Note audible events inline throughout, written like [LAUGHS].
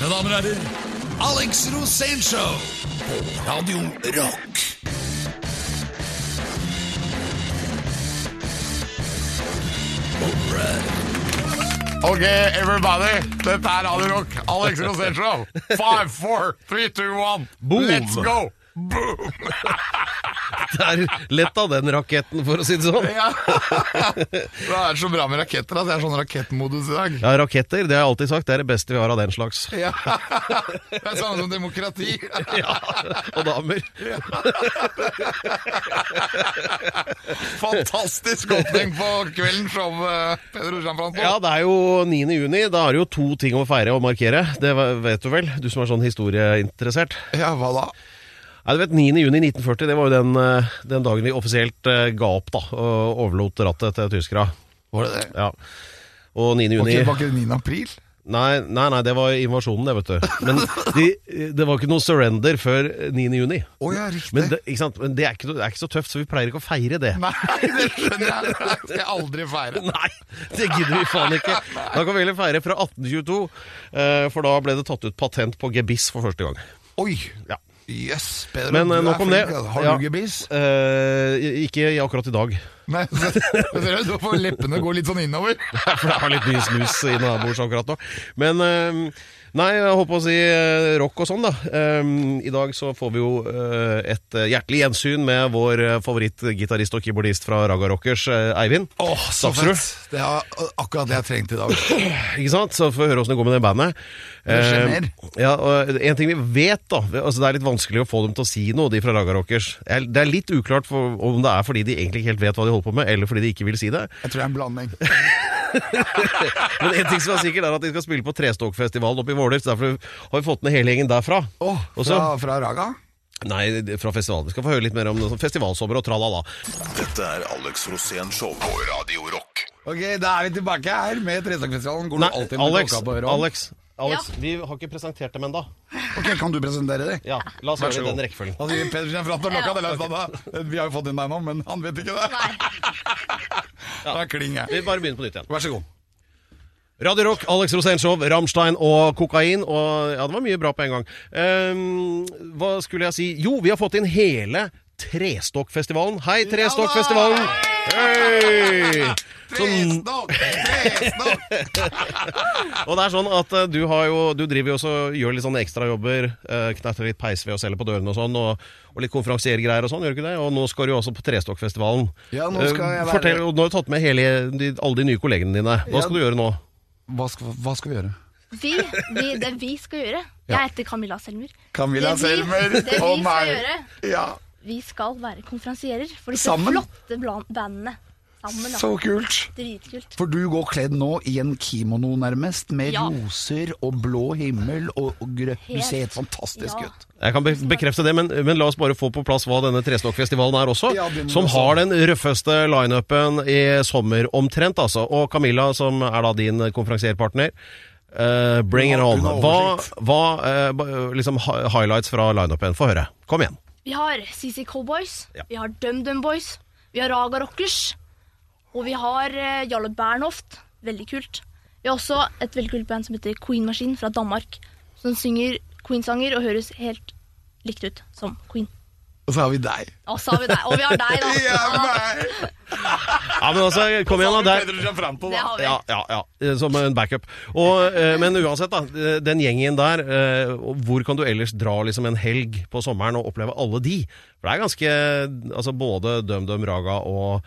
Mine damer og herrer, Alex Rosénshow på Radio Rock. Ok, everybody. Dette er Radio Rock. Alex Rosénshow. Five, four, three, two, one. Boom. Let's go! Boom! [LAUGHS] [LAUGHS] Det er lett av den raketten, for å si det sånn. Ja. Det er så bra med raketter. Det er sånn rakettmodus i dag. Ja, raketter, det har jeg alltid sagt, det er det beste vi har av den slags. Ja. Det er samme som demokrati. Ja, og damer. Fantastisk åpning på kvelden som eh, Peder Orsan Ja, det er jo 9. juni, da er det jo to ting å feire og markere. Det vet du vel, du som er sånn historieinteressert. ja, hva da? Nei, du vet, 9. juni 1940, det var jo den, eh, den dagen vi offisielt eh, ga opp da, og overlot rattet til tyskere. Var det det? Ja. Og 9. juni... Var ikke det 9. april? Nei, nei, nei, det var invasjonen, det, vet du. Men de, det var ikke noe surrender før 9. juni. Å ja, riktig. Men det, ikke sant? Men det, er ikke, det er ikke så tøft, så vi pleier ikke å feire det. Nei, det skjønner jeg. Det skal jeg aldri feire. [LAUGHS] Nei, det gidder vi faen ikke. [LAUGHS] Da kan vi heller feire fra 1822, eh, for da ble det tatt ut patent på gebiss for første gang. Oi! Ja. Yes, Peder, Men, du eh, nok om det. Har Ja. du gebiss? Eh, ikke akkurat i dag, [LAUGHS] Nei, så, du, får leppene gå litt sånn innover. [LAUGHS] for det er litt mye snus innabords akkurat nå. Men eh, Nei, jeg håper å si eh, rock og sånn, da. Um, I dag så får vi jo uh, et eh, hjertelig gjensyn med vår favorittgitarist og keyboardist fra Raga Rockers, Eivind. Åh, så Stafsrud. fett. Det er akkurat det jeg trengte i dag. [CLEARS THROAT] Ikke sant? Så får vi høre åssen det går med det bandet. Det skjer mer. Ja, og En ting vi vet, da altså Det er litt vanskelig å få dem til å si noe, de fra Raga Rockers. Det er litt uklart for, om det er fordi de egentlig ikke helt vet hva de holder på med, eller fordi de ikke vil si det. Jeg tror det er en blanding. [LAUGHS] [LAUGHS] Men en ting som er sikkert, er at de skal spille på Trestokfestivalen oppe i Våler. Så derfor har vi fått med hele gjengen derfra. Åh, fra, fra Raga? Nei, fra festivalen. Vi skal få høre litt mer om sånn festivalsommer og tralala. Dette er Alex Rosén Show på Radio Rock. Ok, da er vi tilbake her med Trestokfestivalen. Går du Nei, alltid med Alex, klokka på øret? Alex, Alex vi har ikke presentert dem ennå. Ok, Kan du presentere dem? Ja, la oss Vær gjøre det i god. den rekkefølgen. Altså, fra til klokka, det da. Vi har jo fått inn deg nå, men han vet ikke det. Nei. [LAUGHS] Da kling jeg. Vi bare begynner på nytt igjen. Vær så god. Radio Rock, Alex Rosénshow, Rammstein og kokain. Og ja, det var mye bra på en gang. Ehm, hva skulle jeg si? Jo, vi har fått inn hele Trestokkfestivalen. Hei, Trestokkfestivalen! Hei! Sånn, Trestokk! Tresnokk! [LAUGHS] og det er sånn at eh, du, har jo, du driver jo også gjør litt sånne ekstrajobber. Uh, knetter litt peisved og selger på dørene og sånn. Og, og litt konferansiergreier og sånn, gjør du ikke det? Og nå skal du jo også på Trestokkfestivalen. Ja, nå skal Eh, jeg være- Fortell, og Nå har du tatt med hele, de, alle de nye kollegene dine. Hva Ja. skal du gjøre nå? Hva skal, hva skal vi gjøre? Vi, vi, det vi skal gjøre Jeg heter Camilla Selmer. Camilla Det vi- Selmer. det vi skal gjøre- Ja, Vi skal være konferansierer for disse Sammen? flotte bandene. Sammen, så kult. Dritkult. For du går kledd nå i en kimono nærmest, med Ja. roser og blå himmel og, og grønt. Du ser helt fantastisk Ja. ut. Jeg kan be bekrefte det, men, men la oss bare få på plass hva denne Trestokkfestivalen er også. Ja, som også. har den røffeste lineupen i sommer omtrent, altså. Og Camilla, som er da din konferansierpartner. Uh, bring it on. Hva, hva uh, liksom highlights fra lineupen? Få høre. Kom igjen. Vi har CC Cowboys, Ja. vi har DumDum Boys, vi har Raga Rockers, og vi har uh, Jarle Bernhoft. Veldig kult. Vi har også et veldig kult band som heter Queen Machine fra Danmark. Som synger Queen-sanger og høres helt likt ut som Queen. Og så har vi deg. Og så har vi deg. Og vi har deg, da. [LAUGHS] Ja, [LAUGHS] meg! Ja, men altså, kom igjen, da. Der. Ja, ja, ja, som en backup. Og, eh, men uansett, da. Den gjengen der, eh, hvor kan du ellers dra liksom en helg på sommeren og oppleve alle de? For det er ganske Altså både DumDum Raga og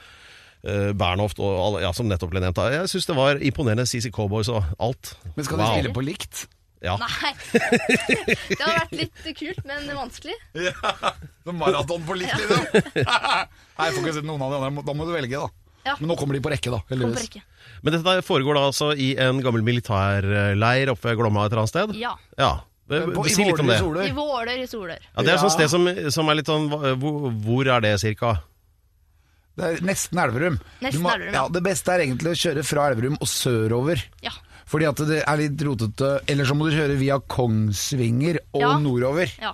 uh, Bernhoft og alle, ja, som nettopp ble nevnt. Jeg syns det var imponerende. CC Cowboys og alt. Men skal de Wow. spille på likt? Ja. Nei. [LAUGHS] Det hadde vært litt kult, men vanskelig. Ja, maraton på likt, liksom. [LAUGHS] Nei, jeg får ikke sett noen av de andre. Da må du velge, da. Ja. Men nå kommer de på rekke, da. På Heldigvis. rekke. Men dette foregår da altså i en gammel militærleir oppe ved Glomma et eller annet sted? Ja. Ja. På, Si litt om det. Våler i Solør. I Våler i Solør. Ja, det er et sånt sted som, som er litt sånn Hvor, hvor er det, cirka? Det er nesten Elverum. Nesten Du må- Elverum, ja. ja. Det beste er egentlig å kjøre fra Elverum og sørover. Ja. Fordi at det er litt rotete. Eller så må du kjøre via Kongsvinger og Ja. nordover. ja.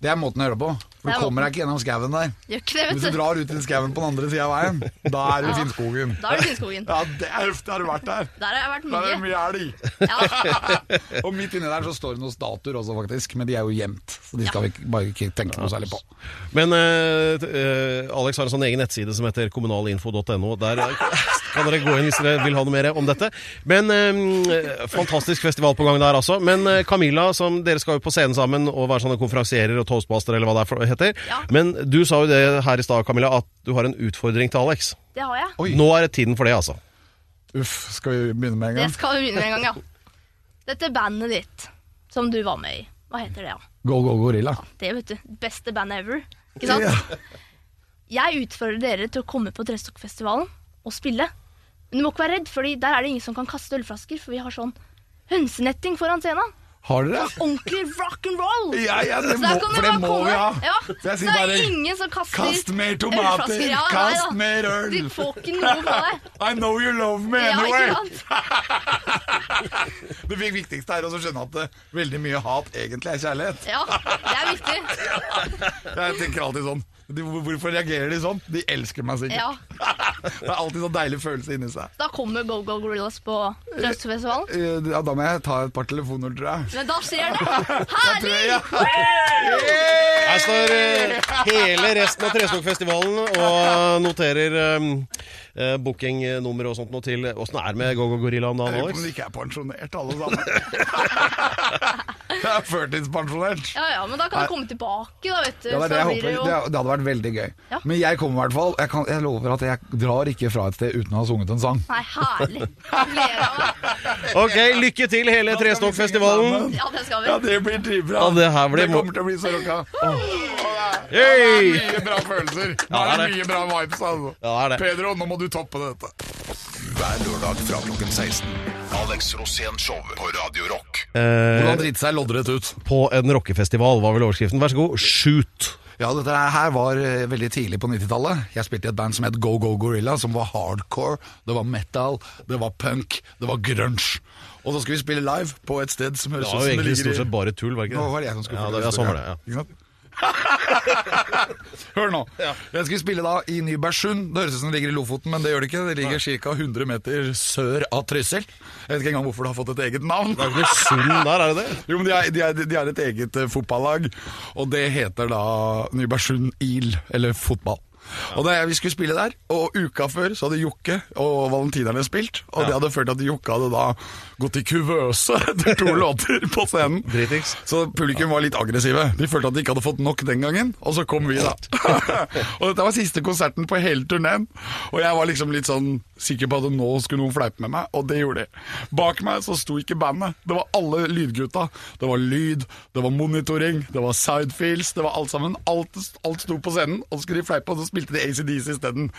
Det er måten å gjøre det på. For du kommer deg ikke gjennom skauen der. Gjør ikke det, Hvis du drar ut i skauen på den andre sida av veien, da er du i Finnskogen. Da er du Finnskogen. Ja, det er heftig. Har du vært der? Der har jeg vært mye. Der er det mye. elg. Ja. [LAUGHS] Og midt inni der så står det noen statuer også, faktisk. Men de er jo gjemt, så de skal vi bare ikke tenke noe særlig på. Men uh, eh, Alex har en sånn egen nettside som heter kommunalinfo.no. Der eh, kan dere gå inn hvis dere vil ha noe mer om dette. Men uh, Fantastisk festival på gang der, altså. Men Camilla, som dere skal jo på scenen sammen og være sånne konferansierer og toastmaster, eller hva det er for, heter. Ja. Men du sa jo det her i stad, Camilla, at du har en utfordring til Alex. Det har jeg. Oi. Nå er det tiden for det, altså. Uff, skal vi begynne med en gang? Det skal vi begynne med en gang, ja. Dette bandet ditt, som du var med i, hva heter det, ja? Go, go, gorilla. Det, vet du. Beste band ever. Ikke sant? Jeg utfordrer dere til å komme på Trestokkfestivalen og spille. Men du må ikke være redd, Fordi der er det ingen som kan kaste ølflasker, for vi har sånn hønsenetting foran scenen. Har dere? Ordentlig rock and roll! Ja, ja, det må, for det må vi ha. Ja. Så jeg sier er bare ingen som kaster Kast mer tomater! Ja, Kast nei, mer øl! Du får ikke noe fra deg. [LAUGHS] I know you love me anyway! [LAUGHS] Det viktigste er å skjønne at det, veldig mye hat egentlig er kjærlighet. Ja, det er viktig. [LAUGHS] Jeg tenker alltid sånn de, Hvorfor reagerer de sånn? De elsker meg sikkert. Ja. [LAUGHS] Det er alltid sånn deilig følelse inni seg. Da kommer Go Go Gorillas på Tresstokkfestivalen. Eh, Ja, da må jeg ta et par telefoner, tror jeg. Men da skjer det. [LAUGHS] Herlig! Ja. Her står eh, hele resten av Trestokkfestivalen og noterer um, uh, bookingnummer og sånt noe til Åssen er det med Go-Go Gorilla om Jeg dagen, lurer på om de ikke er pensjonert, alle sammen. [LAUGHS] Jeg er førtidspensjonert. Ja, ja, men da kan du komme tilbake, da, vet du. Ja, det, det, jeg håper. det Det, hadde vært veldig gøy. Ja. Men jeg kommer i hvert fall. Jeg, kan, jeg lover at jeg drar ikke fra et sted uten å ha sunget en sang. Nei, herlig. Gleder meg. [LAUGHS] Ok, lykke til hele Trestokkfestivalen. Ja, det skal Ja, det blir dritbra. Ja, det her blir det kommer til å bli så rocka. Det er mye bra følelser. Nå er det det er det. mye bra vibes. Altså. Ja, det er det. Pedro, nå må du toppe dette. Hver lørdag fra klokken 16. Alex Rosén Show på Radio Rock. Eh, Hvordan drite seg loddrett ut. på en rockefestival, var vel overskriften. Vær så god, shoot! Ja, dette her var eh, veldig tidlig på 90-tallet. Jeg spilte i et band som het Go Go Gorilla, som var hardcore, det var metal, det var punk, det var grunge. Og så skulle vi spille live på et sted som høres Det ut var jo egentlig stort sett bare tull, var det Nå var det jeg som skulle ja, det, ja, sånn var det, ja. [LAUGHS] Hør nå. Jeg skulle spille da i Nybergsund. Det høres ut som det ligger i Lofoten, men det gjør det ikke. Det ligger ca. 100 meter sør av Trysil. Jeg vet ikke engang hvorfor det har fått et eget navn. Det er ikke Sund der, er det det? Jo, men de er, de er, de er et eget eh, fotballag, og det heter da Nybergsund IL, eller fotball. Og da jeg, Vi skulle spille der, og uka før så hadde Jokke og valentinerne spilt. Og det hadde ført til at Jokke hadde da gått i kuvøse etter to [LAUGHS] låter på scenen. Dritings. Så publikum var litt aggressive. De følte at de ikke hadde fått nok den gangen, og så kom vi, da. [LAUGHS] og dette var siste konserten på hele turneen, og jeg var liksom litt sånn sikker på at nå skulle noen fleipe med meg, og det gjorde de. Bak meg så sto ikke bandet, det var alle lydgutta. Det var lyd, det var monitoring, det var sidefields, det var alt sammen. Alt, alt sto på scenen, og så skulle de fleipe, og så spilte de ACDC isteden.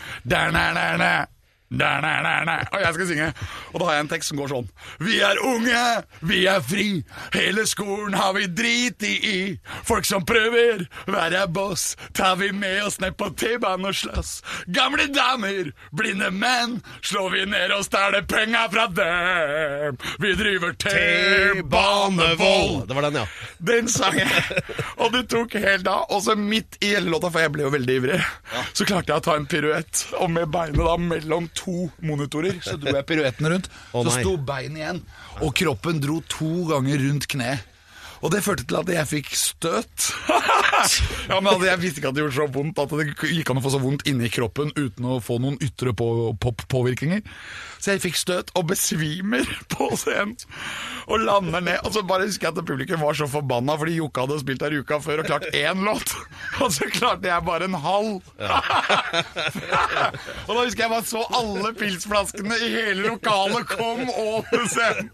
Da-na-na-na. Da-na-na-na. Og jeg skal synge. Og da har jeg en tekst som går sånn. Vi er unge, vi er fri. Hele skolen har vi drit i. Folk som prøver, være boss, tar vi med oss ned på T-banen og slåss. Gamle damer, blinde menn, slår vi ned og stjeler penga fra dem. Vi driver T-banevold. Det var den, ja. Den sang jeg. Og det tok helt av. Og så midt i hele låta, for jeg ble jo veldig ivrig, så klarte jeg å ta en piruett. Og med beinet da mellom to monitorer, så dro jeg piruetten rundt. Oh, så sto beinet igjen, og kroppen dro to ganger rundt kneet. Og det førte til at jeg fikk støt. [LAUGHS] ja, men altså, Jeg visste ikke at det gjorde så vondt at det gikk an å få så vondt inni kroppen uten å få noen ytre på, på, påvirkninger. Så jeg fikk støt og besvimer [LAUGHS] på scenen. Og lander ned. Og så bare husker jeg at publikum var så forbanna fordi Jokke hadde spilt der uka før og klart én låt. [LAUGHS] Og så klarte jeg bare en halv. og da husker jeg bare så alle pilsflaskene i hele lokalet kom over scenen.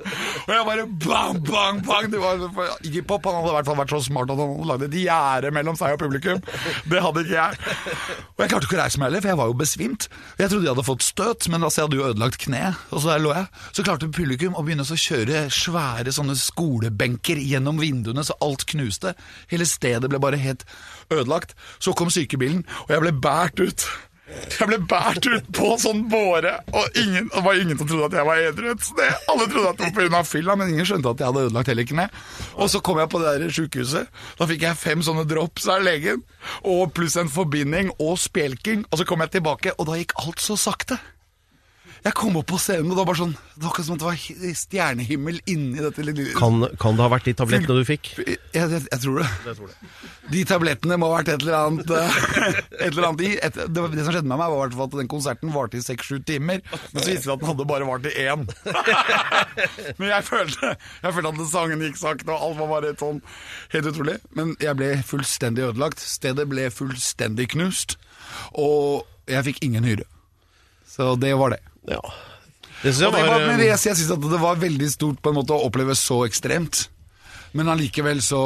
Og jeg bare bang, bang, bang. Det var, Iggy Pop han hadde i hvert fall vært så smart at han hadde lagd et gjerde mellom seg og publikum. Det hadde ikke jeg. Og jeg klarte ikke å reise meg heller, for jeg var jo besvimt. Jeg trodde jeg hadde fått støt, men altså, jeg hadde jo ødelagt kne. Og så der lå jeg. Så klarte publikum å begynne å kjøre svære sånne skolebenker gjennom vinduene, så alt knuste. Hele stedet ble bare helt ødelagt. Så kom sykebilen, og jeg ble båret ut. Jeg ble båret ut på sånn båre, og ingen, det var ingen som trodde at jeg var edru et sted. Alle trodde at det var pga. fylla, men ingen skjønte at jeg hadde ødelagt hele kneet. Og så kom jeg på det der sjukehuset. Da fikk jeg fem sånne drops av legen, og pluss en forbinding og spjelking. Og så kom jeg tilbake, og da gikk alt så sakte. Jeg kom opp på scenen, og det var bare sånn Det var akkurat som at det var stjernehimmel inni dette lille Kan, kan det ha vært de tablettene du fikk? jeg, jeg, jeg tror det. De tablettene må ha vært et eller annet eh, Et eller annet i. Et, det, det som skjedde med meg, var at den konserten varte i seks-sju timer. Men så viste det at den hadde bare vart i én. [LAUGHS] Men jeg følte, jeg følte at sangen gikk sakte, og alt var bare sånn helt utrolig. Men jeg ble fullstendig ødelagt. Stedet ble fullstendig knust. Og jeg fikk ingen hyre. Så det var det. Ja. Det synes Og jeg det var, var, men eh, jeg, synes at det var veldig stort på en måte å oppleve så ekstremt. Men allikevel så,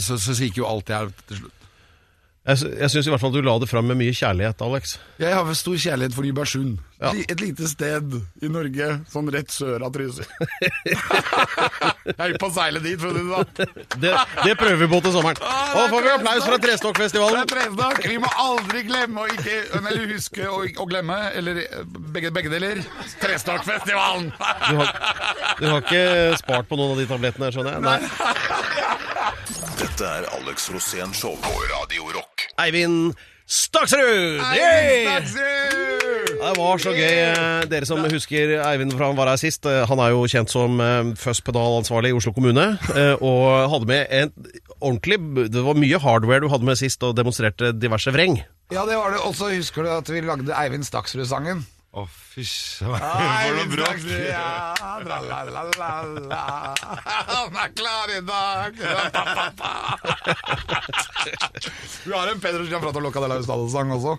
så, så gikk jo alt jeg til slutt. Jeg, jeg syns i hvert fall du la det fram med mye kjærlighet, Alex. Jeg har stor kjærlighet for Nybergsund. Ja. Et lite sted i Norge, sånn rett sør av Trysil. [LAUGHS] jeg er på å seile dit, for å si det sånn. Det, det prøver vi på til sommeren. Og får vi applaus fra Trestokkfestivalen. er Vi må aldri glemme å ikke Eller huske å, å glemme, eller begge, begge deler. Trestokkfestivalen! Du har, du har ikke spart på noen av de tablettene, skjønner jeg? Nei. Dette er Alex Rosén Show på Radio Rock. Eivind Staksrud! Eivind Staksrud! Det var så gøy. eh, Dere som husker Eivind fra han var her sist, eh, han er jo kjent som eh, Fuzz-pedalansvarlig i Oslo kommune. Og hadde med en ordentlig Det var mye hardware du hadde med sist, og demonstrerte diverse vreng. Ja, det var det. Og så husker du at vi lagde Eivind Staksrud-sangen. Å, fysj. For noe bråk. Han er klar i dag! [LAUGHS] [LAUGHS] Vi har en Peder Gianfrato Loca de la Hustado-sang også.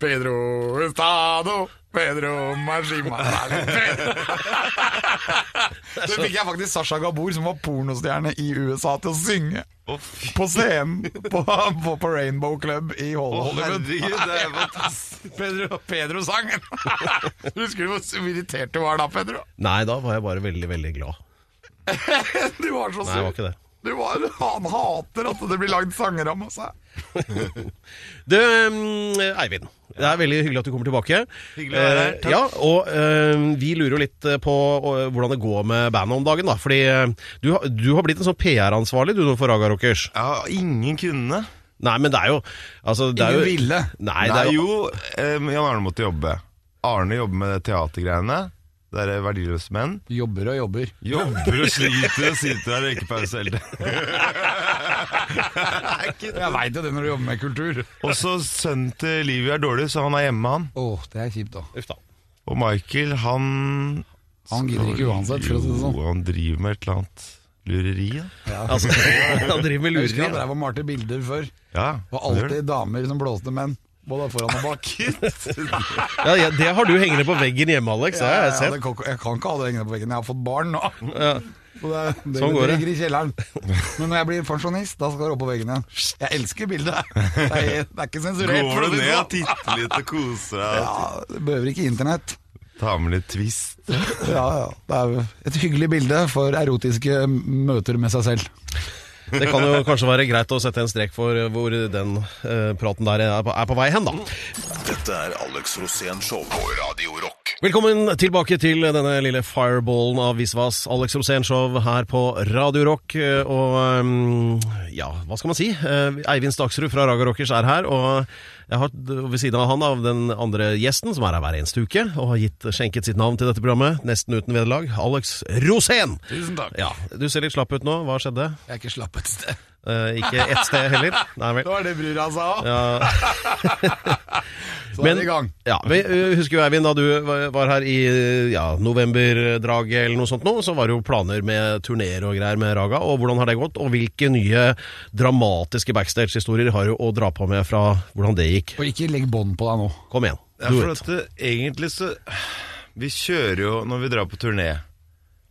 Pedro Estado, Pedro Majima [LAUGHS] Det fikk jeg faktisk Sasha Gabor, som var pornostjerne i USA, til å synge på scenen på, på, på Rainbow Club i Hollywood. herregud, det er fantastisk. Pedro, Pedro-sangen. [LAUGHS] Husker du hvor irritert du var da, Pedro? Nei, da var jeg bare veldig, veldig glad. [LAUGHS] Du var så Nei, jeg var ikke det. Du var, han hater at det blir lagd sanger om seg. [LAUGHS] Du, mm, Eivind. Det er veldig hyggelig at du kommer tilbake. Hyggelig å være her, Eh, takk. Ja, og uh, vi lurer jo litt eh, på uh, hvordan det går med bandet om dagen. da Fordi uh, du, du har blitt en sånn PR-ansvarlig du for Raga Rockers. Ja, ingen kunne. Nei, men det er jo altså, det er Ingen jo, ville. Nei, det er jo jo, Jan Arne måtte jobbe. Arne jobber med teatergreiene. Det er verdiløse menn. Jobber og jobber. Jobber og [LAUGHS] sliter og sitter der og røyker pause hele tiden. Jeg veit jo det når du jobber med kultur. Også sønnen til Livi er dårlig, så han er hjemme, han. Åh, det er kjipt, da. Uff da. Og Michael, han Han gidder ikke uansett, for å si det sånn. Jo, han driver med et eller annet lureri, da. [LAUGHS] Altså, han driver med Jeg husker han lureri. drev og malte bilder før. Ja, Det var han gjør alltid damer som blåste menn. Både foran og bak. [LAUGHS] Ja, ja, det har du hengende på veggen hjemme, Alex. Ja, har jeg Ja, det kan- jeg kan ikke ha det hengende på veggen. Jeg har fått barn nå. Ja. Så det, det, Sånn går det det. ligger i kjelleren. Men når jeg blir pensjonist, da skal det opp på veggen igjen. Jeg elsker bildet. Det er, det er ikke sensurert. Går du ned sånn. og titter litt og koser deg? Ja, det behøver ikke internett. Ta med litt twist. Ja, ja. Det er et hyggelig bilde for erotiske møter med seg selv. Det kan jo kanskje være greit å sette en strek for hvor den uh, praten der er på, er på vei hen, da. Dette er Alex Rosén Show på Radio Rock. Velkommen tilbake til denne lille fireballen av Visvas Alex Rosén show her på Radio Rock. Og mm, ja, hva skal man si? Eh, Eivind Staksrud fra Raga Rockers er her. Og jeg har ved siden av han av den andre gjesten, som er her hver eneste uke, og har gitt, skjenket sitt navn til dette programmet, nesten uten vederlag, Alex Rosén. Tusen takk. Ja, Du ser litt slapp ut nå. Hva skjedde? Jeg er ikke slapp et sted. Uh, ikke ett sted heller? Nei vel. [LAUGHS] Det var det brura sa. Ja, [LAUGHS] Så er vi i gang. Ja, vi husker jo Eivind, da du var her i ja, novemberdraget eller noe sånt nå, så var det jo planer med turneer og greier med Raga, og hvordan har det gått? Og hvilke nye dramatiske backstage-historier har du å dra på med fra hvordan det gikk? Og ikke legg bånd på deg nå. Kom igjen. Ja, for at det, egentlig så Vi kjører jo når vi drar på turné.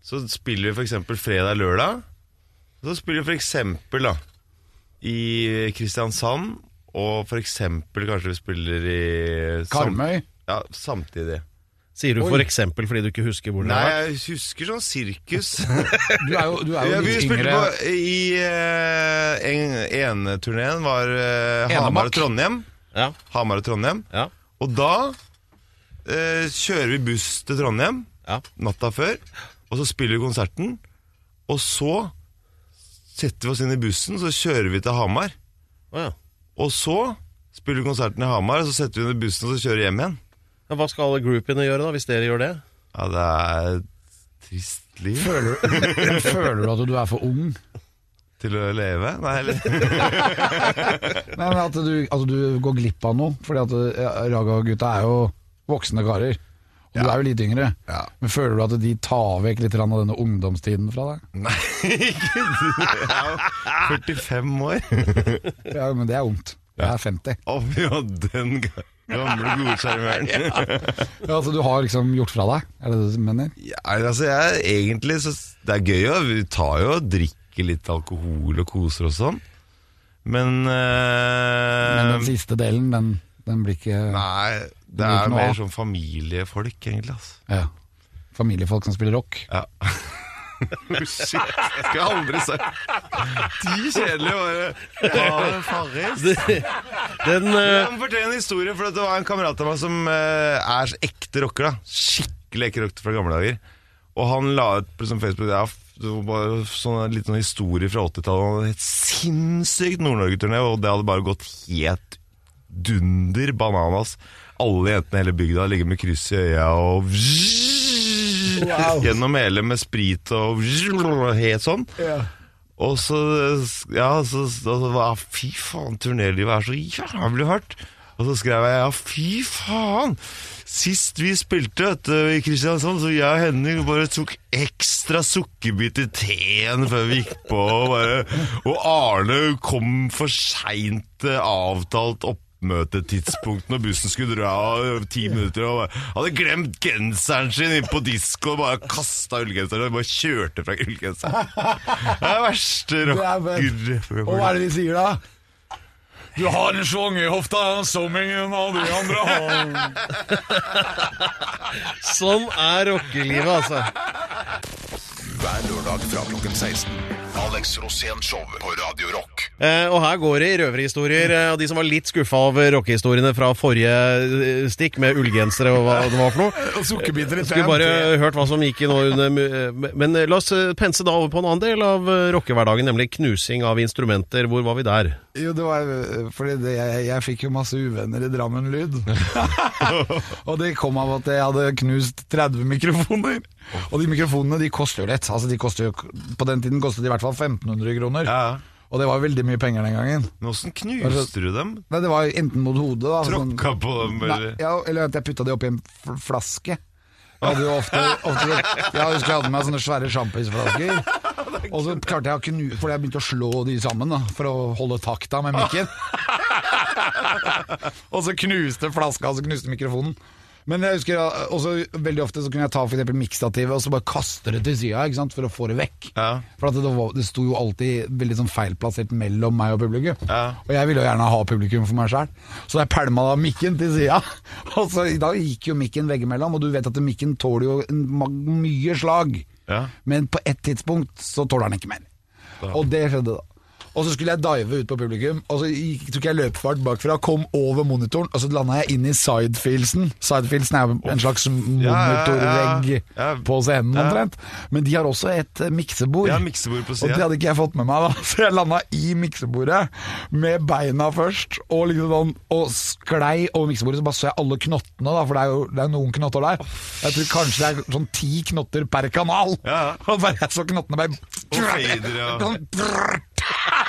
Så spiller vi for eksempel fredag-lørdag. Så spiller vi for eksempel da i Kristiansand, og for eksempel kanskje vi spiller i sam- Karmøy. Ja, samtidig. Sier du f.eks. for eksempel fordi du ikke husker hvor det Nei, er? jeg husker sånn sirkus. [LAUGHS] Du er jo, du er jo Ja, vi litt spilte yngre. på i uh, en, ene turneen var uh, Hamar og Trondheim. Ja, Hamar og Trondheim. ja. Og da eh, kjører vi buss til Trondheim Ja. natta før, og så spiller vi konserten. Og så setter vi oss inn i bussen, så kjører vi til Hamar. Oh, ja. Og så spiller vi konserten i Hamar, og så setter vi inn i bussen og så kjører vi hjem igjen. Ja, Hva skal alle groupiene gjøre, da, hvis dere gjør det? Ja, det er et trist liv Føler, [LAUGHS] føler du at du er for ung? Til å leve. Nei, eller [LAUGHS] Nei, men at du, at du går glipp av noe. Fordi at ja, Raga-gutta er jo voksne karer. Og du er jo litt yngre. Ja. Men føler du at de tar vekk litt av denne ungdomstiden fra deg? Nei, [LAUGHS] ikke. Jeg er jo 45 år. [LAUGHS] Ja, men det er ungt. Jeg er 50. Å, ja, den gamle godsjarmøren. Ja, altså Du har liksom gjort fra deg? Er det det du mener? Ja, altså, jeg, egentlig så Det er gøy, å vi tar jo og drikker litt alkohol og koser og sånn. Men, eh, Men den siste delen, den, den blir ikke Nei, det er mer sånn familiefolk, egentlig. Altså. ja. Familiefolk som spiller rock. Ja. [LAUGHS] Shit, jeg skulle aldri sagt De kjedelige bare Ja, Farris. Den eh, Jeg må fortelle en historie, for det var en kamerat av meg som eh, er ekte rocker. da Skikkelig ekte rocker fra gamle dager. Og han la ut på liksom Facebook ja, det var bare sånn, litt sånn historie fra 80-tallet. Et sinnssykt Nord-Norge-turné, og det hadde bare gått helt dunder bananas. Alle jentene i hele bygda ligger med kryss i øya og Gjennom hele med sprit og helt sånn. Og så, ja, så, så så Fy faen, turnélivet er så jævlig hardt. Og så skrev jeg ja, fy faen! Sist vi spilte vet du, i Kristiansand, så jeg og Henning bare tok ekstra sukkerbit i teen før vi gikk på. Og, bare, og Arne kom for seint avtalt opp oppmøtetidspunkt når bussen skulle dra ti minutter. Og hadde glemt genseren sin inne på disko og bare kasta ullgenseren og bare kjørte fra ullgenseren. Det er verste er rocker. Og hva er det de sier da? Du har en schwung i hofta som ingen av de andre har. Sånn er rockelivet, altså. Hver lørdag fra klokken 16. Alex Rosén Show på Radio Rock. Eh, og her går det i røverhistorier. Eh, og de som var litt skuffa over rockehistoriene fra forrige eh, stikk, med ullgensere og hva det var for noe. [LAUGHS] Sukkerbiter i Skulle bare hørt hva som gikk i nå under eh, Men eh, la oss eh, pense da over på en annen del av eh, rockehverdagen, nemlig knusing av instrumenter. Hvor var vi der? Jo, det var fordi det, jeg, jeg fikk jo masse uvenner i Drammen Lyd. [LAUGHS] [LAUGHS] og det kom av at jeg hadde knust 30 mikrofoner. Og de mikrofonene de koster jo litt. Altså, de koster jo, på den tiden kostet de i hvert fall 1500 kroner. Ja, Og det var veldig mye penger den gangen. Men åssen knuste du dem? Nei, Det var enten mot hodet da, sånn- Tråkka på dem, Nei, eller? ja, eller at jeg putta det oppi en flaske. Jeg hadde jo ofte, ofte Jeg husker jeg hadde med meg sånne svære sjampisflasker. Og så klarte jeg å knu... Fordi jeg begynte å slå de sammen da, for å holde takta med mikken. [LAUGHS] og så knuste flaska, og så knuste mikrofonen. Men jeg husker også veldig ofte så kunne jeg ta for eksempel miksstativet og så bare kaste det til sida for å få det vekk. Ja. For det, var, det sto jo alltid veldig sånn feilplassert mellom meg og publikum. Ja. Og jeg ville jo gjerne ha publikum for meg sjæl, så jeg pælma da mikken til sida. [LAUGHS] Og så da gikk jo mikken veggimellom, og du vet at mikken tåler jo en, mye slag. Ja. Men på et tidspunkt så tåler den ikke mer. Og det skjedde da. Og så skulle jeg dive ut på publikum, og så tok jeg løpefart bakfra, kom over monitoren, og så landa jeg inn i sidefilsen. Sidefilsen er en slags monitorvegg på scenen omtrent. Men de har også et eh, miksebord. Ja, miksebord på Og det hadde ikke jeg fått med meg, da. [LAUGHS] Så jeg landa i miksebordet med beina først, og liksom sånn Og sklei over miksebordet, så bare så jeg alle knottene, da, for det er jo det er noen knotter der. Jeg tror kanskje det er sånn ti knotter per kanal. Ja. [LAUGHS] Og bare jeg så knottene bare Og fader, ja. [LAUGHS]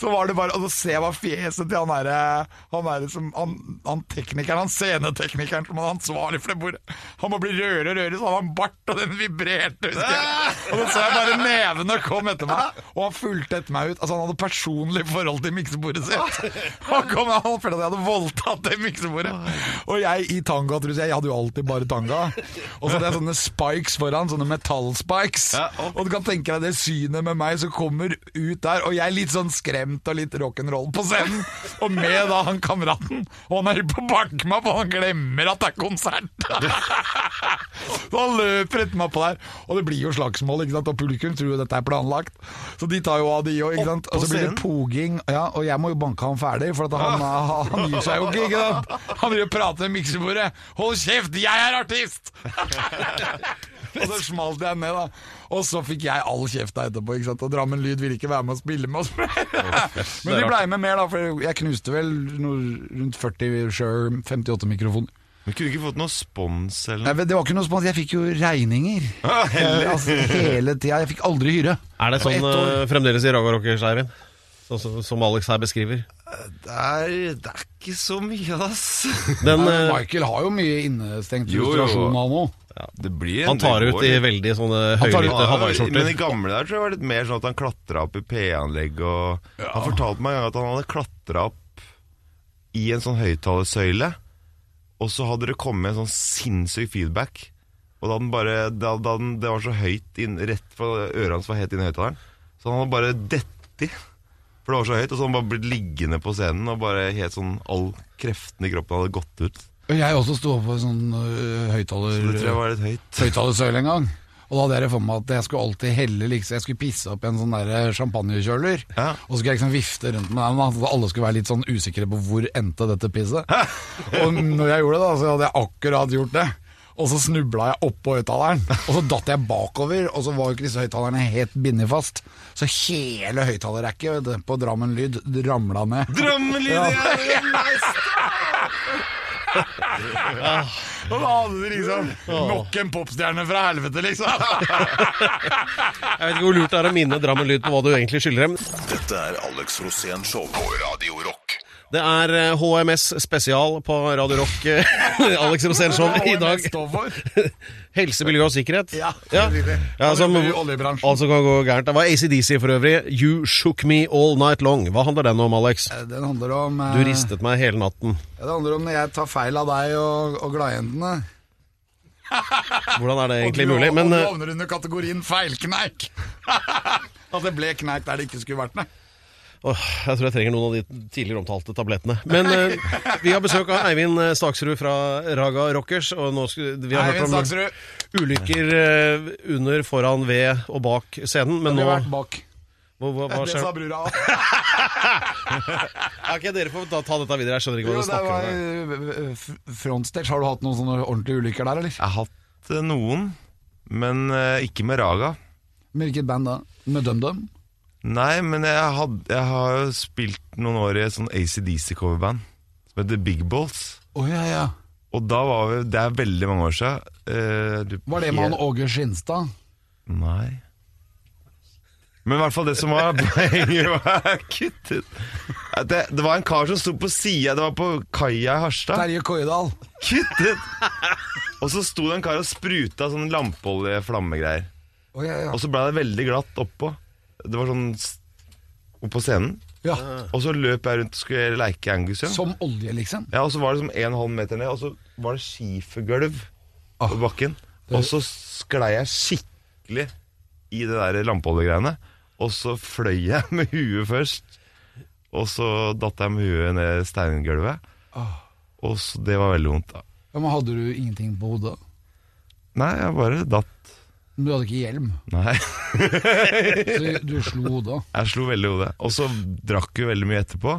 Så var det bare Og så ser jeg bare fjeset til han derre Han der som han, han teknikeren, han sceneteknikeren som var ansvarlig for det bordet. Han må bli rødere og rødere, så hadde han bart, og den vibrerte, husker jeg. Og så så jeg bare nevene kom etter meg, og han fulgte etter meg ut. Altså Han hadde personlig forhold til miksebordet sitt. Han kom Han følte at jeg hadde voldtatt det miksebordet. Og jeg i tanga, tror jeg jeg hadde jo alltid bare tanga. Og så hadde jeg sånne spikes foran, sånne metallspikes. Og- Og du kan tenke deg det synet med meg som kommer ut der, og jeg er litt sånn skremt og litt rock'n'roll på scenen. Og med da han kameraten. Og han er på å banke meg på, han glemmer at det er konsert. [LAUGHS] Så han løper etter meg på der. Og det blir jo slagsmål, ikke sant. Og publikum tror jo dette er planlagt. Så de tar jo av de òg, ikke sant. Og så blir det poging. Ja, og jeg må jo banke han ferdig, for at han, han gir seg jo ikke, ikke sant. Han vil jo prate med miksebordet. Hold kjeft, jeg er artist! [LAUGHS] Og så smalt jeg ned, da. Og så fikk jeg all kjefta etterpå. ikke sant? Og Drammen Lyd ville ikke være med og spille med oss. [LAUGHS] Men de blei med mer, da, for jeg knuste vel noe, rundt 40 Shure 58 mikrofoner. Men kunne du ikke fått noe spons eller noe? Det var ikke noe spons, jeg fikk jo regninger. [LAUGHS] Ah. Eh, altså, hele tida. Jeg fikk aldri hyre. Er det sånn eh, fremdeles i Raga Rockers, Eivind? Sånn som- som Alex her beskriver. Det er, det er ikke så mye, ass. [LAUGHS] Den, Nei, eh, Michael har jo mye innestengt Jo, jo. frustrasjon, han Ja, Det blir han tar ut i veldig sånne tar ut- høylytte Men i hawaiiskjorter. gamle der tror jeg det var litt mer sånn at han klatra opp i P-anlegg og Han fortalte meg en gang at han hadde klatra opp i en sånn høyttalersøyle, og så hadde det kommet en sånn sinnssyk feedback. Og da den bare da, da den, Det var så høyt inn, rett for øret hans var helt inn i høyttaleren. Så han hadde bare detti. For det var så høyt, og så hadde han bare blitt liggende på scenen, og bare helt sånn all kreften i kroppen hadde gått ut. Jeg også sto opp på en sånn uh, høyttaler... Så det tror jeg var litt høyt. [LAUGHS] høyttalersøyle en gang. Og da hadde jeg for meg at jeg skulle alltid helle liksom, Jeg skulle pisse opp i en sånn der champagnekjøler. Ja. Og så skulle jeg liksom vifte rundt med den, så alle skulle være litt sånn usikre på hvor endte dette pisset. [LAUGHS] og når jeg gjorde det, da, så hadde jeg akkurat gjort det. Og så snubla jeg oppå høyttaleren, og så datt jeg bakover. Og så var jo ikke disse høyttalerne helt bindet fast. Så hele høyttalerrekket på Drammen Lyd ramla ned. Drømmelyd! Ja. Ja. nice. Og da hadde du liksom nok en popstjerne fra helvete, liksom. Jeg vet ikke hvor lurt det er å minne Drammen Lyd på hva du egentlig skylder dem. Dette er Alex Rosén Show på Radio Rock. Det er eh, HMS spesial på Radio Rock. eh, [LAUGHS] Alex Rosén i dag. [LAUGHS] Helse, miljø og sikkerhet. Ja, ja. ja som, altså kan gå gærent. Det var ACDC for øvrig. You Shook Me All Night Long. Hva handler den om, Alex? Den handler om eh, Du ristet meg hele natten. ja, Det handler om når jeg tar feil av deg og, og gladjentene. [LAUGHS] Hvordan er det egentlig og du, mulig? Men og du eh, havner under kategorien feilkneik. At det ble kneik der det ikke skulle vært det. Åh, jeg tror jeg trenger noen av de tidligere omtalte tablettene. Men eh, vi har besøk av Eivind eh, Staksrud fra Raga Rockers. Og nå skal, vi har Eivind hørt om Staksrud, ulykker eh, under, foran, ved og bak scenen. Men nå har vært bak. hva, hva, hva Det skjer? sa brura òg. [LAUGHS] Ja, ok, dere får ta, ta dette videre. Jeg skjønner ikke hva du dere snakker var om. eh, f- frontstage. Har du hatt noen sånne ordentlige ulykker der, eller? Jeg har hatt eh, noen, men eh, ikke med Raga. Med hvilket band da? Med DumDum? Nei, men jeg, had, jeg har jo spilt noen år i et sånn ACDC-coverband som heter Big Balls. Oh, ja, ja. Og da var vi Det er veldig mange år siden. Eh, du- Var det med han Åge Skinstad? Nei. Men i hvert fall det som var [LAUGHS] poenget var Kutt. Det, det var en kar som sto på sida, det var på kaia i Harstad. Terje Koidal. Kutt ut! Og så sto det en kar og spruta sånn lampeolje-flammegreier. Oh, ja, ja. Og så ble det veldig glatt oppå. Det var sånn opp på scenen. ja. Og så løp jeg rundt og skulle leke Angus Young. Som olje, liksom. Ja, og så var det som en halv meter ned, og så var det skifergulv Ah. på bakken. Og så sklei jeg skikkelig i det der lampeoljegreiene. Og så fløy jeg [LAUGHS] med huet først. Og så datt jeg med huet ned steingulvet. Ah. Og så, det var veldig vondt. da. Ja, men Hadde du ingenting på hodet? Nei, jeg bare datt. Men du hadde ikke hjelm, Nei, [LAUGHS] så du slo hodet. jeg slo veldig hodet. Og så drakk vi veldig mye etterpå.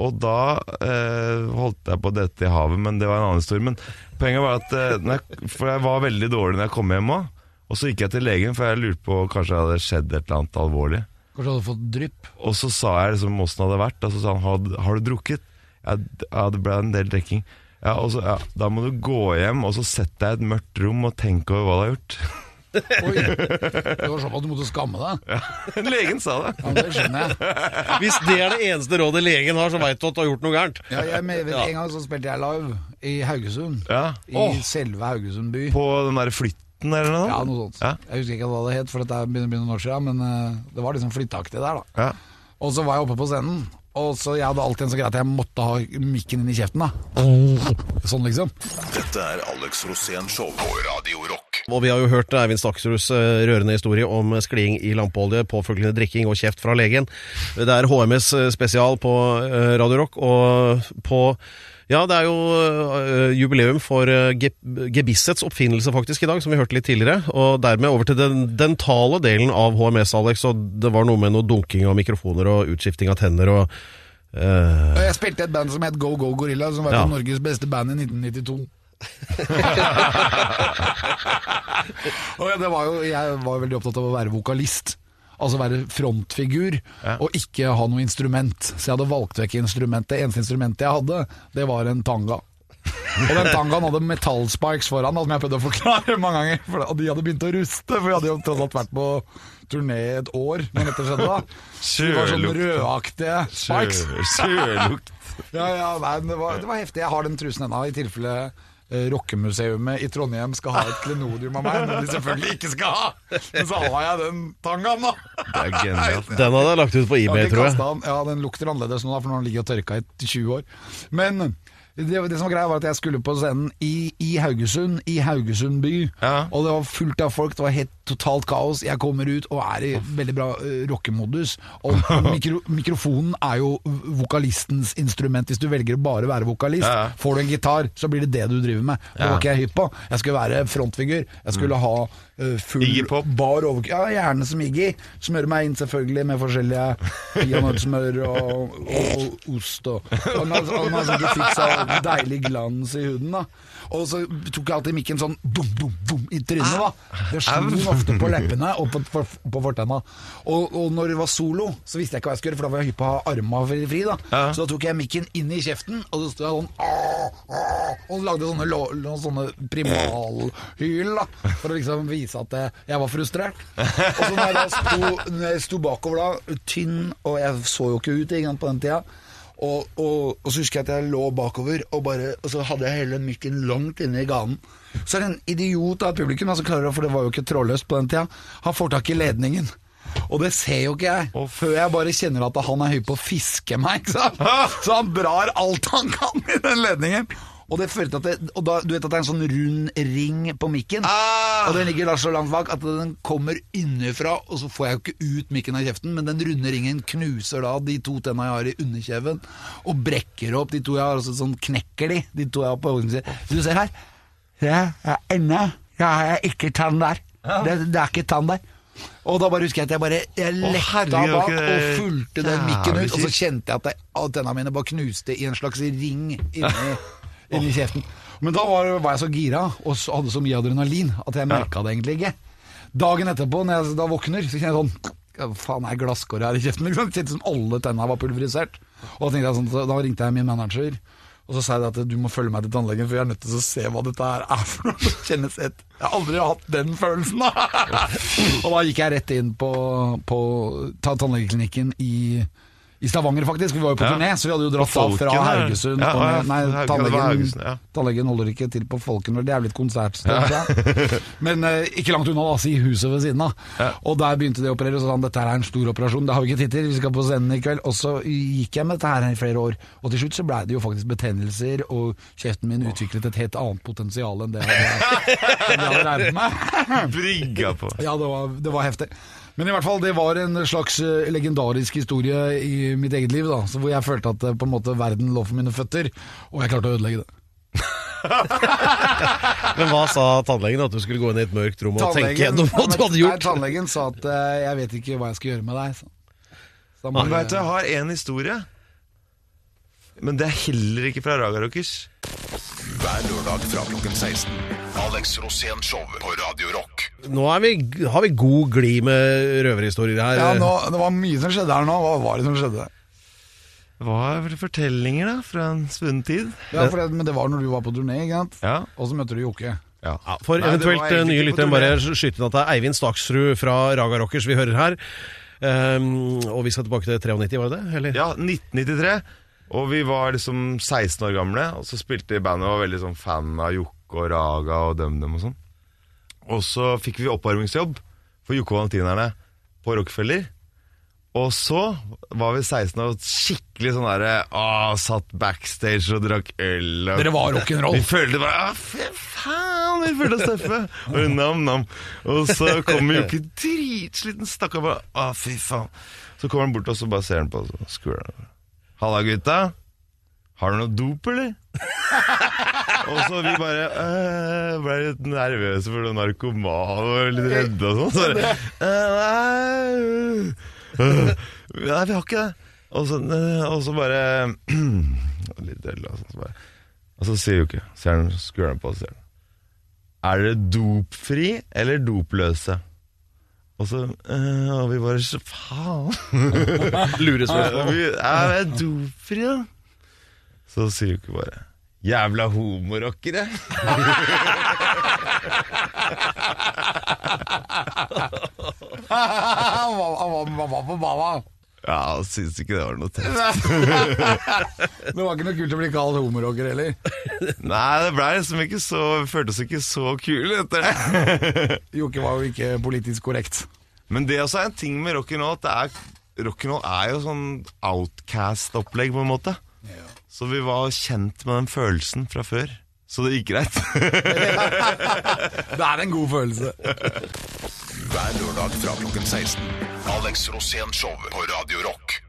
Og da eh, holdt jeg på å dette i havet, men det var en annen historie. Men poenget var at eh, jeg, For jeg var veldig dårlig når jeg kom hjem òg. Og så gikk jeg til legen, for jeg lurte på kanskje det hadde skjedd et eller annet alvorlig. Kanskje hadde fått drypp? Og så sa jeg liksom åssen det hadde vært. Og så sa han har, har du drukket? Ja, det ble en del drikking. Ja, og så, ja, Da må du gå hjem og så sette jeg et mørkt rom og tenke over hva du har gjort. [LAUGHS] [LAUGHS] Oi, det var sånn at du måtte skamme deg. [LAUGHS] Legen sa det. Ja, det skjønner jeg. Hvis det er det eneste rådet legen har, så veit du at du har gjort noe gærent. Ja, jeg med, En gang så spilte jeg live i Haugesund. Ja. I Åh, selve Haugesund by. på den der flytten eller noe? Ja, noe sånt. Ja. Jeg husker ikke hva det het, for dette begynner å bli noen år siden, men eh, det var liksom flytteaktig der, da. Ja. Og så var jeg oppe på scenen, og så jeg hadde alltid en så greit at jeg måtte ha mikken inn i kjeften, da. Sånn, liksom. Dette er Alex Rosén Show på Radio Rock. Og vi har jo hørt Eivind Staksruds eh, rørende historie om skliing i lampeolje, påfølgende drikking og kjeft fra legen. Det er HMS spesial på eh, Radio Rock, og på ja, det er jo øh, jubileum for øh, Ge Gebissets oppfinnelse faktisk i dag, som vi hørte litt tidligere. Og dermed over til den dentale delen av HMS, Alex. Og det var noe med noe dunking av mikrofoner og utskifting av tenner og uh... Jeg spilte et band som het Go Go Gorilla, som var Ja. Norges beste band i 1992. og [LAUGHS] det var jo, jeg var veldig opptatt av å være vokalist. Altså være frontfigur, og ikke ha noe instrument. Så jeg hadde valgt vekk instrumentet. Det eneste instrumentet jeg hadde, det var en tanga. Og den tangaen hadde metallspikes foran, som jeg prøvde å forklare mange ganger. For de hadde begynt å ruste, for vi hadde jo tross alt vært på turné et år Men dette skjedde. da Så De var sånn rødaktige spikes. Sjølukt. [LAUGHS] Ja, ja, nei, det, var, det var heftig. Jeg har den trusen ennå, i tilfelle eh, Rockemuseumet i Trondheim skal ha et klenodium av meg, men de selvfølgelig ikke skal ha. Men så har jeg den tangaen, da. Det er genialt. [LAUGHS] Den hadde jeg lagt ut på eBay, tror jeg. den. Ja, den lukter annerledes nå, for nå har den ligget og tørka i 20 år. Men det, det som var greia var at jeg skulle på scenen i, i Haugesund, i Haugesund by. Ja. Og det var fullt av folk, det var helt totalt kaos. Jeg kommer ut og er i veldig bra uh, rockemodus. Og [LAUGHS] mikro, mikrofonen er jo vokalistens instrument. Hvis du velger å bare være vokalist, Ja, ja. får du en gitar, så blir det det du driver med. Det var ikke jeg hypp på. Jeg skulle være frontfigur. Jeg skulle ha uh, full bar over... Ja, gjerne som Iggy. Smøre meg inn selvfølgelig med forskjellige [LAUGHS] peanøttsmør og, og, og ost og han har sikkert fikk så deilig glans i huden, da. Og så tok jeg alltid mikken sånn bom, bom, bom i trynet, da. Det slo ofte på [LAUGHS] leppene og på, på, på fortenna. Og, og når det var solo, så visste jeg ikke hva jeg skulle gjøre, for da var jeg hypp på å ha arma fri, da ja. Så da tok jeg mikken inn i kjeften, og så sto jeg sånn og lagde sånne, sånne primalhyl, da. For å liksom vise at jeg, var frustrert. Og så når jeg da sto, jeg sto bakover da, tynn, og jeg så jo ikke ut på den tida. Og, og, og så husker jeg at jeg lå bakover, og, bare, og så hadde jeg hele mikken langt inne i ganen. Så er det en idiot av publikum, altså, klarer, for det var jo ikke trådløst på den tida, han får tak i ledningen. Og det ser jo ikke jeg, før jeg bare kjenner at han er høy på å fiske meg. Sant? Så han drar alt han kan i den ledningen. Og det fører at det, og da, Du vet at det er en sånn rund ring på mikken? Og den ligger da så langt bak at den kommer innenfra, og så får jeg jo ikke ut mikken av kjeften, men den runde ringen knuser da de to tenna jeg har i underkjeven, og brekker opp de to jeg har, altså sånn knekker de, de to jeg har på hodet. Du ser her. Ja, ja, ennå ja, har jeg ikke tann der. Det, det er ikke tann der. Og da bare husker jeg at jeg bare jeg letta bak og fulgte den mikken ut, og så kjente jeg at, jeg, at mine bare knuste i en slags ring inni, [LAUGHS] inni kjeften. Men da var, var jeg så gira og så, hadde så mye adrenalin at jeg merka det egentlig ikke. Dagen etterpå, når jeg da våkner, så kjenner jeg sånn hva faen er glasskåret her i kjeften? [LAUGHS] Liksom. Kjente som alle tennene var pulverisert. Og da, jeg sånn, så da ringte jeg min manager, og så sa jeg at du må følge meg til tannlegen, for jeg er nødt til å se hva dette her er for noe. Kjennes et Jeg har aldri hatt den følelsen, [LAUGHS] og da gikk jeg rett inn på, på tannlegeklinikken i i Stavanger, faktisk. Vi var jo på Ja. turné, så vi hadde jo dratt av fra Haugesund. Ja, og ja, ned- nei, tannlegen, ja. tannlegen holder ikke til på Folken, det er jo litt konsertsted. Men uh, ikke langt unna, da, si huset ved siden av. Og der begynte de å operere, og så sa han dette her er en stor operasjon, det har vi ikke tid til, vi skal på scenen i kveld. Og så gikk jeg med dette her i flere år, og til slutt så blei det jo faktisk betennelser, og kjeften min utviklet et helt annet potensial enn det jeg hadde regnet med. [LAUGHS] Brygga på. Ja, det var, det var heftig. Men i hvert fall, det var en slags eh, legendarisk historie i mitt eget liv, da, så hvor jeg følte at eh, på en måte verden lå for mine føtter, og jeg klarte å ødelegge det. [LAUGHS] Men hva sa tannlegen? At du skulle gå inn i et mørkt rom og tenke gjennom hva du hadde Nei, gjort? tannlegen sa at uh, jeg vet ikke hva jeg skal gjøre med deg. Så. Så da må Men du vet jeg har en historie. Men det er heller ikke fra Raga Rockers. Hver lørdag fra klokken 16. Alex Rosén Show på Radio Rock. Nå er vi, har vi god glid med røverhistorier her. ja, nå, det var mye som skjedde her nå. Hva var det som skjedde? Hva er det fortellinger da, fra en svunnen tid? Ja, for det, Men det var når du var på turné, ikke sant? Ja. Og så møtte du Jokke. Ja. Ja, for Nei, eventuelt var eh, nye lyttere, bare skyte inn at det er Eivind Staksrud fra Raga Rockers vi hører her. Um, og vi skal tilbake til 93, var det det? Eller? Ja, 1993. Og vi var liksom 16 år gamle, og så spilte vi i bandet og var veldig sånn fan av Jokke og Raga og DumDum og sånn. Og så fikk vi oppvarmingsjobb for Jokke og Valentinerne på Rockefeller. Og så var vi 16 og skikkelig sånn derre Satt backstage og drakk øl. Og Dere var rock'n'roll. Vi følte bare å, Fy faen, vi følte oss tøffe. Og nam-nam. Og så kommer Jokke dritsliten, stakkar. bare, Å, fy faen. Så kommer han bort og så bare ser han på oss og skuler. han. Halla, gutta. Har du noe dop, eller? [LAUGHS] og så vi bare øh, ble litt nervøse for noen narkomane og litt redde og sånn. Så «Øh, nei, øh, nei, vi har ikke det. Og så, øh, og så bare [CLEARS THROAT] Litt øl og sånn. Så bare, og så sier jo ikke Ser han skuler på og sier Er dere dopfri eller dopløse? Og så øh, Og vi bare så Faen! [LAUGHS] Lurespørsmål. [LAUGHS] Vi er vi dopfri, da. Så sier jo ikke bare Jævla homorockere! [LAUGHS] Han var- på forbanna. Ja, jeg syntes ikke det var noe tøft. [LAUGHS] Det var ikke noe kult å bli kalt homorocker heller. Nei, det ble liksom ikke så Føltes ikke så kul etter det. [LAUGHS] Jokke var jo ikke politisk korrekt. Men det også er en ting med rock'n'roll. at det er- Rock'n'roll er jo sånn outcast-opplegg, på en måte. Så vi var kjent med den følelsen fra før. Så det gikk greit. [LAUGHS] Det er en god følelse. Hver lørdag fra klokken 16. Alex Rosén Show på Radio Rock.